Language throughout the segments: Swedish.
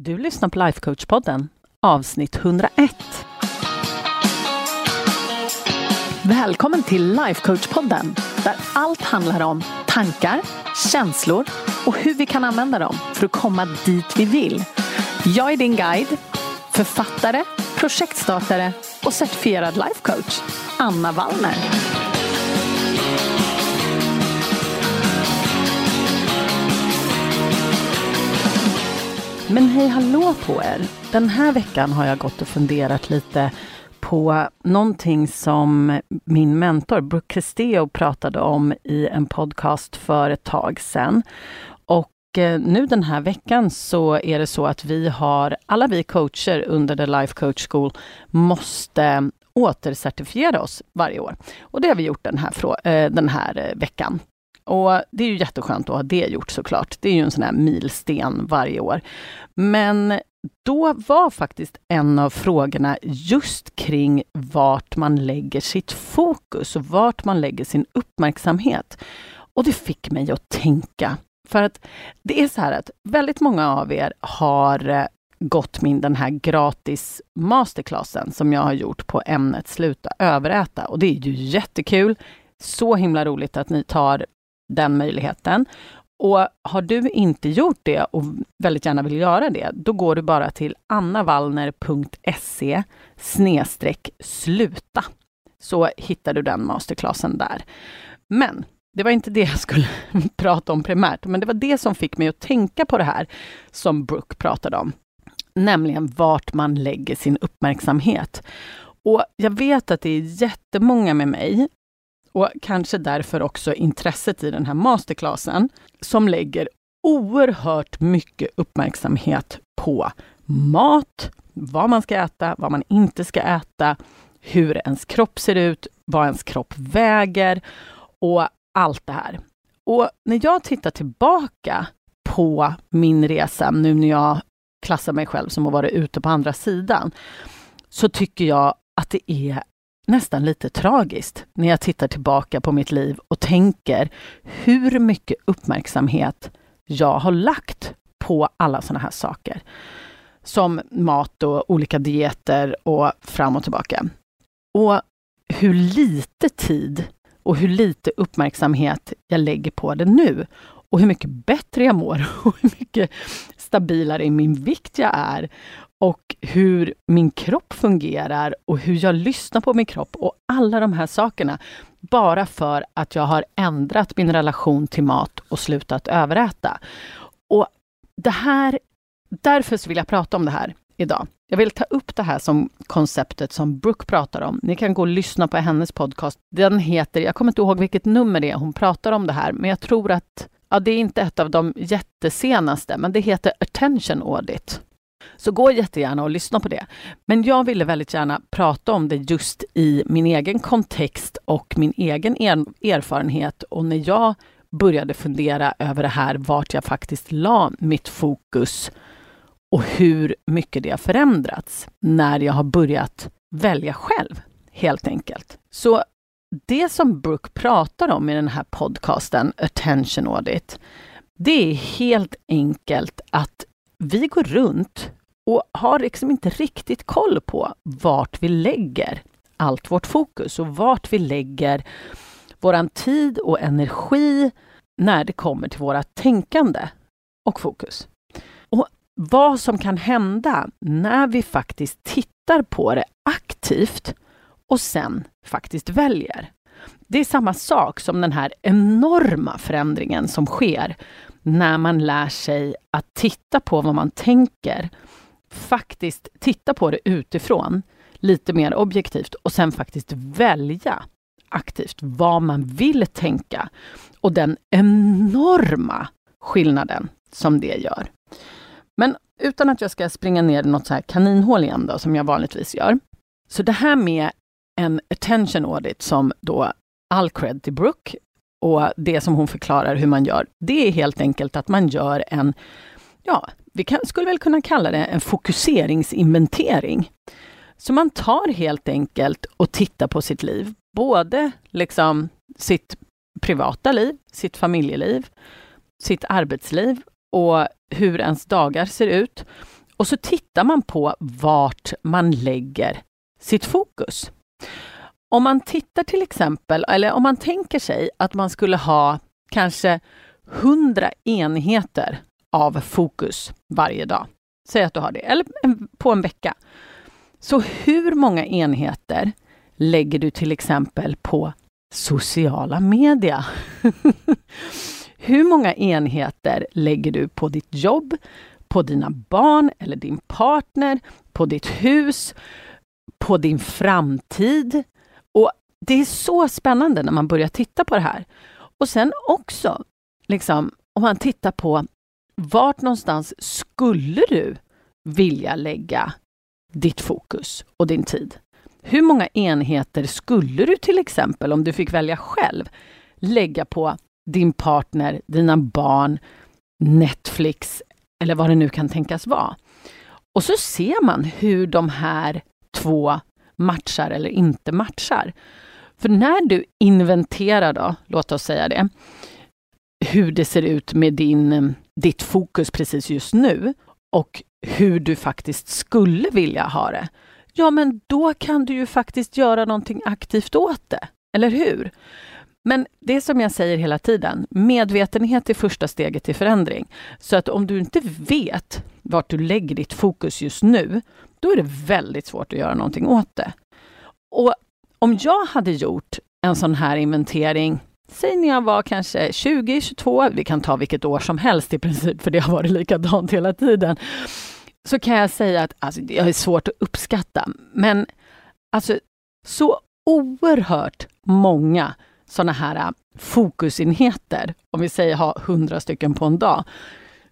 Du lyssnar på Lifecoach-podden, avsnitt 101. Välkommen till Lifecoach-podden, där allt handlar om tankar, känslor och hur vi kan använda dem för att komma dit vi vill. Jag är din guide, författare, projektstartare och certifierad lifecoach, Anna Wallner. Men hej hallå på er! Den här veckan har jag gått och funderat lite på någonting som min mentor Brooke Cristeo pratade om i en podcast för ett tag sedan. Och eh, nu den här veckan så är det så att vi har, alla vi coacher under The Life Coach School måste återcertifiera oss varje år. Och det har vi gjort den här, eh, den här eh, veckan. Och det är ju jätteskönt att ha det gjort såklart. Det är ju en sån här milsten varje år. Men då var faktiskt en av frågorna just kring vart man lägger sitt fokus och vart man lägger sin uppmärksamhet. Och det fick mig att tänka. För att det är så här att väldigt många av er har eh, gått min den här gratis masterclassen som jag har gjort på ämnet Sluta överäta. Och det är ju jättekul. Så himla roligt att ni tar den möjligheten. Och har du inte gjort det och väldigt gärna vill göra det, då går du bara till annavallner.se sluta. Så hittar du den masterclassen där. Men det var inte det jag skulle prata om primärt, men det var det som fick mig att tänka på det här som Brooke pratade om. Nämligen vart man lägger sin uppmärksamhet. Och jag vet att det är jättemånga med mig och kanske därför också intresset i den här masterclassen, som lägger oerhört mycket uppmärksamhet på mat, vad man ska äta, vad man inte ska äta, hur ens kropp ser ut, vad ens kropp väger och allt det här. Och när jag tittar tillbaka på min resa, nu när jag klassar mig själv som att vara ute på andra sidan, så tycker jag att det är nästan lite tragiskt när jag tittar tillbaka på mitt liv och tänker hur mycket uppmärksamhet jag har lagt på alla sådana här saker. Som mat och olika dieter och fram och tillbaka. Och hur lite tid och hur lite uppmärksamhet jag lägger på det nu. Och hur mycket bättre jag mår och hur mycket stabilare i min vikt jag är och hur min kropp fungerar och hur jag lyssnar på min kropp och alla de här sakerna. Bara för att jag har ändrat min relation till mat och slutat överäta. Och det här, därför så vill jag prata om det här idag. Jag vill ta upp det här som konceptet som Brooke pratar om. Ni kan gå och lyssna på hennes podcast. Den heter, jag kommer inte ihåg vilket nummer det är hon pratar om det här, men jag tror att ja, det är inte ett av de jättesenaste, men det heter Attention Audit. Så gå jättegärna och lyssna på det. Men jag ville väldigt gärna prata om det just i min egen kontext och min egen er erfarenhet och när jag började fundera över det här, vart jag faktiskt la mitt fokus och hur mycket det har förändrats när jag har börjat välja själv, helt enkelt. Så det som Brooke pratar om i den här podcasten, Attention Audit, det är helt enkelt att vi går runt och har liksom inte riktigt koll på vart vi lägger allt vårt fokus och vart vi lägger våran tid och energi när det kommer till våra tänkande och fokus. Och vad som kan hända när vi faktiskt tittar på det aktivt och sen faktiskt väljer. Det är samma sak som den här enorma förändringen som sker när man lär sig att titta på vad man tänker faktiskt titta på det utifrån, lite mer objektivt och sen faktiskt välja aktivt vad man vill tänka och den enorma skillnaden som det gör. Men utan att jag ska springa ner i något så här kaninhål igen då, som jag vanligtvis gör. Så det här med en attention audit som då all cred till Brooke och det som hon förklarar hur man gör, det är helt enkelt att man gör en, ja, vi kan, skulle väl kunna kalla det en fokuseringsinventering. Så man tar helt enkelt och tittar på sitt liv, både liksom sitt privata liv, sitt familjeliv, sitt arbetsliv och hur ens dagar ser ut. och så tittar man på vart man lägger sitt fokus. Om man tittar till exempel, eller om man tänker sig att man skulle ha kanske 100 enheter av fokus varje dag. Säg att du har det, eller på en vecka. Så hur många enheter lägger du till exempel på sociala media? hur många enheter lägger du på ditt jobb, på dina barn eller din partner, på ditt hus, på din framtid? Det är så spännande när man börjar titta på det här. Och sen också, liksom, om man tittar på vart någonstans skulle du vilja lägga ditt fokus och din tid? Hur många enheter skulle du till exempel, om du fick välja själv, lägga på din partner, dina barn, Netflix eller vad det nu kan tänkas vara? Och så ser man hur de här två matchar eller inte matchar. För när du inventerar då, låt oss säga det, hur det ser ut med din, eh, ditt fokus precis just nu och hur du faktiskt skulle vilja ha det, ja men då kan du ju faktiskt göra någonting aktivt åt det, eller hur? Men det som jag säger hela tiden, medvetenhet är första steget till förändring. Så att om du inte vet vart du lägger ditt fokus just nu, då är det väldigt svårt att göra någonting åt det. Och om jag hade gjort en sån här inventering, säg när jag var kanske 20, 22, vi kan ta vilket år som helst i princip, för det har varit likadant hela tiden, så kan jag säga att alltså, det är svårt att uppskatta, men alltså så oerhört många sådana här äh, fokusenheter, om vi säger ha hundra stycken på en dag,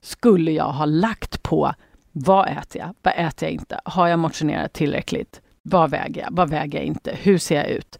skulle jag ha lagt på vad äter jag? Vad äter jag inte? Har jag motionerat tillräckligt? Vad väger jag? Vad väger jag inte? Hur ser jag ut?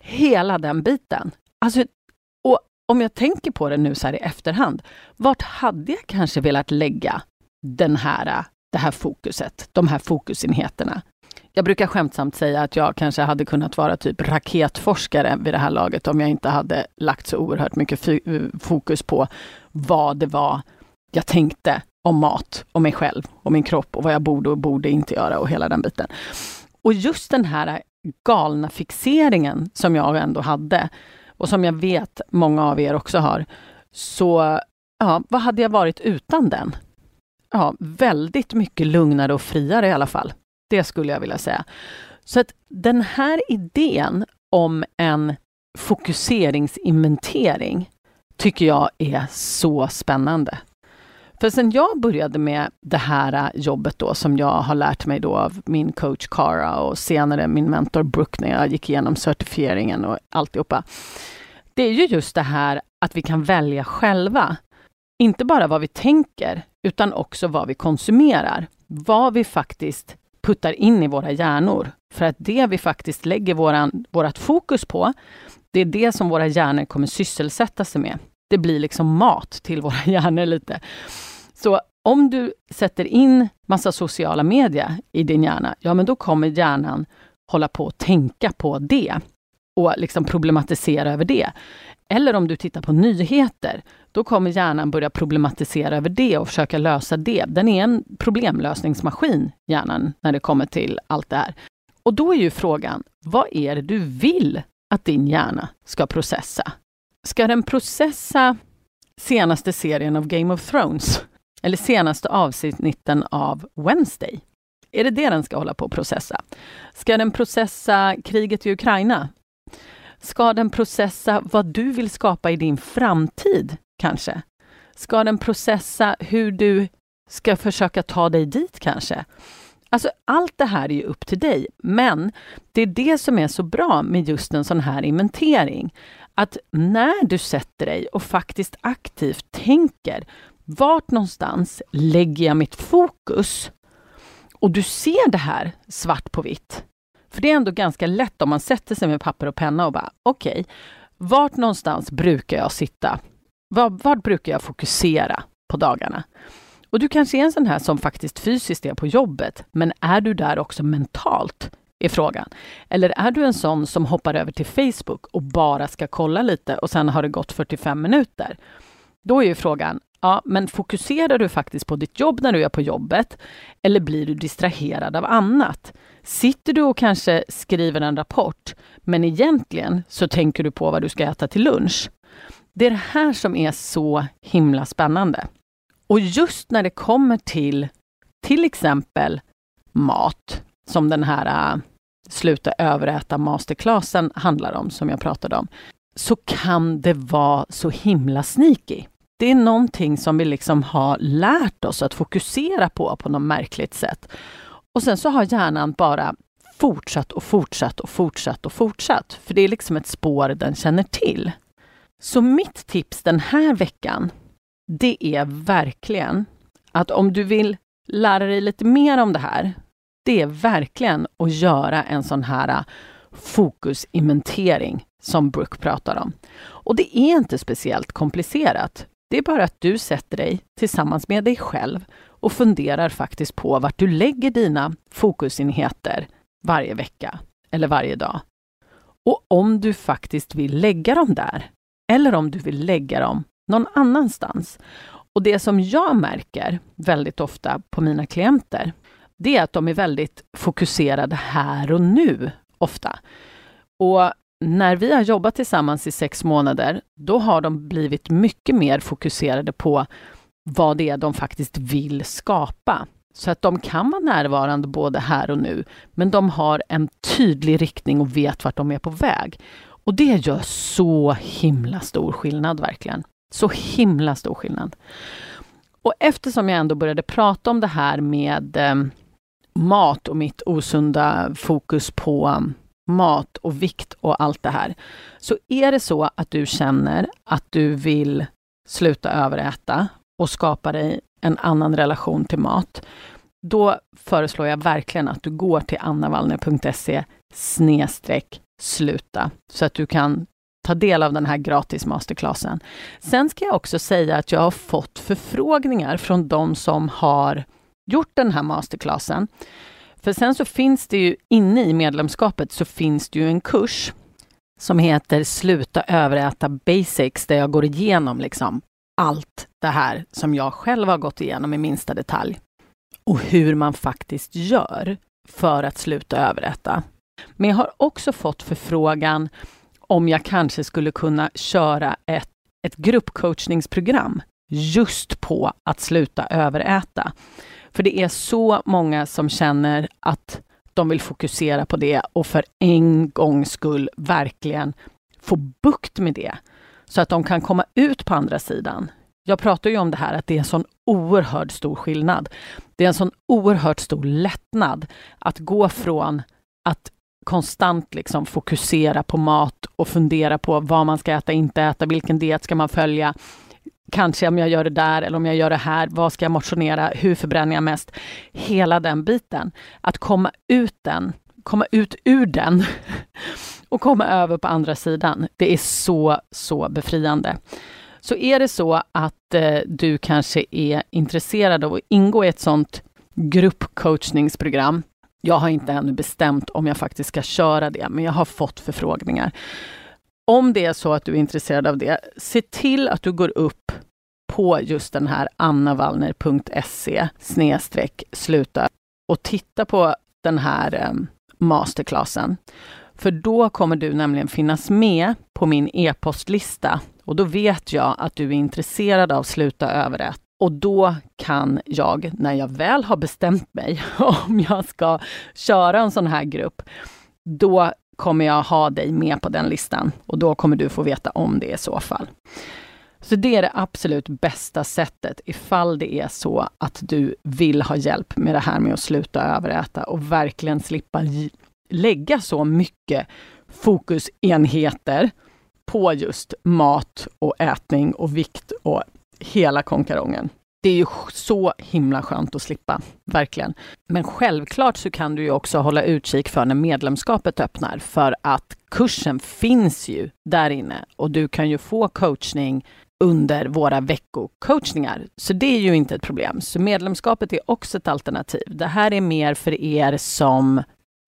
Hela den biten. Alltså, och om jag tänker på det nu så här i efterhand, vart hade jag kanske velat lägga den här, det här fokuset, de här fokusenheterna? Jag brukar skämtsamt säga att jag kanske hade kunnat vara typ raketforskare vid det här laget om jag inte hade lagt så oerhört mycket fokus på vad det var jag tänkte om mat och mig själv och min kropp och vad jag borde och borde inte göra och hela den biten. Och just den här galna fixeringen som jag ändå hade och som jag vet många av er också har. Så ja, vad hade jag varit utan den? Ja, väldigt mycket lugnare och friare i alla fall. Det skulle jag vilja säga. Så att den här idén om en fokuseringsinventering tycker jag är så spännande. För sen jag började med det här äh, jobbet då som jag har lärt mig då av min coach Cara och senare min mentor Brooke när jag gick igenom certifieringen och alltihopa. Det är ju just det här att vi kan välja själva. Inte bara vad vi tänker, utan också vad vi konsumerar. Vad vi faktiskt puttar in i våra hjärnor. För att det vi faktiskt lägger våran, vårat fokus på, det är det som våra hjärnor kommer sysselsätta sig med. Det blir liksom mat till våra hjärnor lite. Så om du sätter in massa sociala medier i din hjärna, ja men då kommer hjärnan hålla på att tänka på det och liksom problematisera över det. Eller om du tittar på nyheter, då kommer hjärnan börja problematisera över det och försöka lösa det. Den är en problemlösningsmaskin, hjärnan, när det kommer till allt det här. Och då är ju frågan, vad är det du vill att din hjärna ska processa? Ska den processa senaste serien av Game of Thrones? Eller senaste avsnitten av Wednesday? Är det det den ska hålla på att processa? Ska den processa kriget i Ukraina? Ska den processa vad du vill skapa i din framtid, kanske? Ska den processa hur du ska försöka ta dig dit, kanske? Alltså, allt det här är ju upp till dig, men det är det som är så bra med just en sån här inventering. Att när du sätter dig och faktiskt aktivt tänker, vart någonstans lägger jag mitt fokus? Och du ser det här svart på vitt. För det är ändå ganska lätt om man sätter sig med papper och penna och bara, okej, okay, vart någonstans brukar jag sitta? Var, vart brukar jag fokusera på dagarna? Och du kanske är en sån här som faktiskt fysiskt är på jobbet, men är du där också mentalt? Är frågan. Eller är du en sån som hoppar över till Facebook och bara ska kolla lite och sen har det gått 45 minuter? Då är ju frågan, Ja, men fokuserar du faktiskt på ditt jobb när du är på jobbet? Eller blir du distraherad av annat? Sitter du och kanske skriver en rapport, men egentligen så tänker du på vad du ska äta till lunch? Det är det här som är så himla spännande. Och just när det kommer till till exempel mat, som den här äh, Sluta överäta masterclassen handlar om, som jag pratade om, så kan det vara så himla sneaky. Det är någonting som vi liksom har lärt oss att fokusera på på något märkligt sätt. Och sen så har hjärnan bara fortsatt och fortsatt och fortsatt och fortsatt. För det är liksom ett spår den känner till. Så mitt tips den här veckan, det är verkligen att om du vill lära dig lite mer om det här, det är verkligen att göra en sån här fokusinventering som Brooke pratar om. Och det är inte speciellt komplicerat. Det är bara att du sätter dig tillsammans med dig själv och funderar faktiskt på vart du lägger dina fokusenheter varje vecka eller varje dag. Och om du faktiskt vill lägga dem där, eller om du vill lägga dem någon annanstans. Och det som jag märker väldigt ofta på mina klienter, det är att de är väldigt fokuserade här och nu, ofta. Och när vi har jobbat tillsammans i sex månader, då har de blivit mycket mer fokuserade på vad det är de faktiskt vill skapa. Så att de kan vara närvarande både här och nu, men de har en tydlig riktning och vet vart de är på väg. Och det gör så himla stor skillnad, verkligen. Så himla stor skillnad. Och eftersom jag ändå började prata om det här med eh, mat och mitt osunda fokus på mat och vikt och allt det här. Så är det så att du känner att du vill sluta överäta och skapa dig en annan relation till mat, då föreslår jag verkligen att du går till annavallner.se snedstreck sluta så att du kan ta del av den här gratis masterclassen. Sen ska jag också säga att jag har fått förfrågningar från de som har gjort den här masterclassen. För sen så finns det ju inne i medlemskapet så finns det ju en kurs som heter Sluta överäta basics där jag går igenom liksom allt det här som jag själv har gått igenom i minsta detalj. Och hur man faktiskt gör för att sluta överäta. Men jag har också fått förfrågan om jag kanske skulle kunna köra ett, ett gruppcoachningsprogram just på att sluta överäta. För det är så många som känner att de vill fokusera på det och för en gångs skull verkligen få bukt med det. Så att de kan komma ut på andra sidan. Jag pratar ju om det här att det är en sån oerhört stor skillnad. Det är en sån oerhört stor lättnad att gå från att konstant liksom fokusera på mat och fundera på vad man ska äta, inte äta, vilken diet ska man följa, kanske om jag gör det där eller om jag gör det här, vad ska jag motionera, hur förbränner jag mest? Hela den biten. Att komma ut den, komma ut ur den och komma över på andra sidan. Det är så, så befriande. Så är det så att eh, du kanske är intresserad av att ingå i ett sånt gruppcoachningsprogram. Jag har inte ännu bestämt om jag faktiskt ska köra det, men jag har fått förfrågningar. Om det är så att du är intresserad av det, se till att du går upp på just den här annavallner.se sluta och titta på den här ehm, masterclassen. För då kommer du nämligen finnas med på min e-postlista och då vet jag att du är intresserad av Sluta överrätt. Och då kan jag, när jag väl har bestämt mig om jag ska köra en sån här grupp, då kommer jag ha dig med på den listan och då kommer du få veta om det i så fall. Så det är det absolut bästa sättet ifall det är så att du vill ha hjälp med det här med att sluta överäta och verkligen slippa lägga så mycket fokusenheter på just mat och ätning och vikt och hela konkarongen. Det är ju så himla skönt att slippa, verkligen. Men självklart så kan du ju också hålla utkik för när medlemskapet öppnar, för att kursen finns ju där inne och du kan ju få coachning under våra veckocoachningar. Så det är ju inte ett problem. Så medlemskapet är också ett alternativ. Det här är mer för er som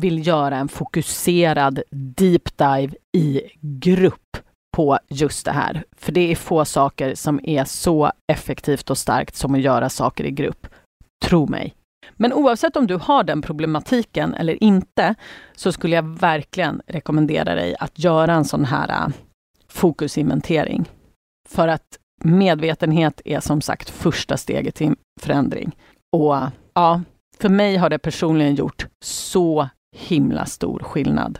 vill göra en fokuserad deep dive i grupp på just det här. För det är få saker som är så effektivt och starkt som att göra saker i grupp. Tro mig. Men oavsett om du har den problematiken eller inte, så skulle jag verkligen rekommendera dig att göra en sån här äh, fokusinventering. För att medvetenhet är som sagt första steget till förändring. Och ja, för mig har det personligen gjort så himla stor skillnad.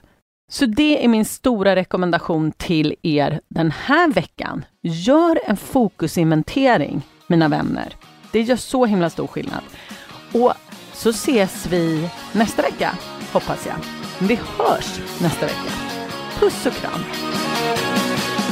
Så det är min stora rekommendation till er den här veckan. Gör en fokusinventering, mina vänner. Det gör så himla stor skillnad. Och så ses vi nästa vecka, hoppas jag. Vi hörs nästa vecka. Puss och kram!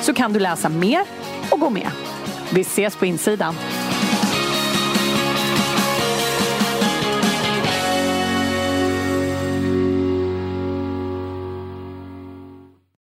så kan du läsa mer och gå med. Vi ses på insidan.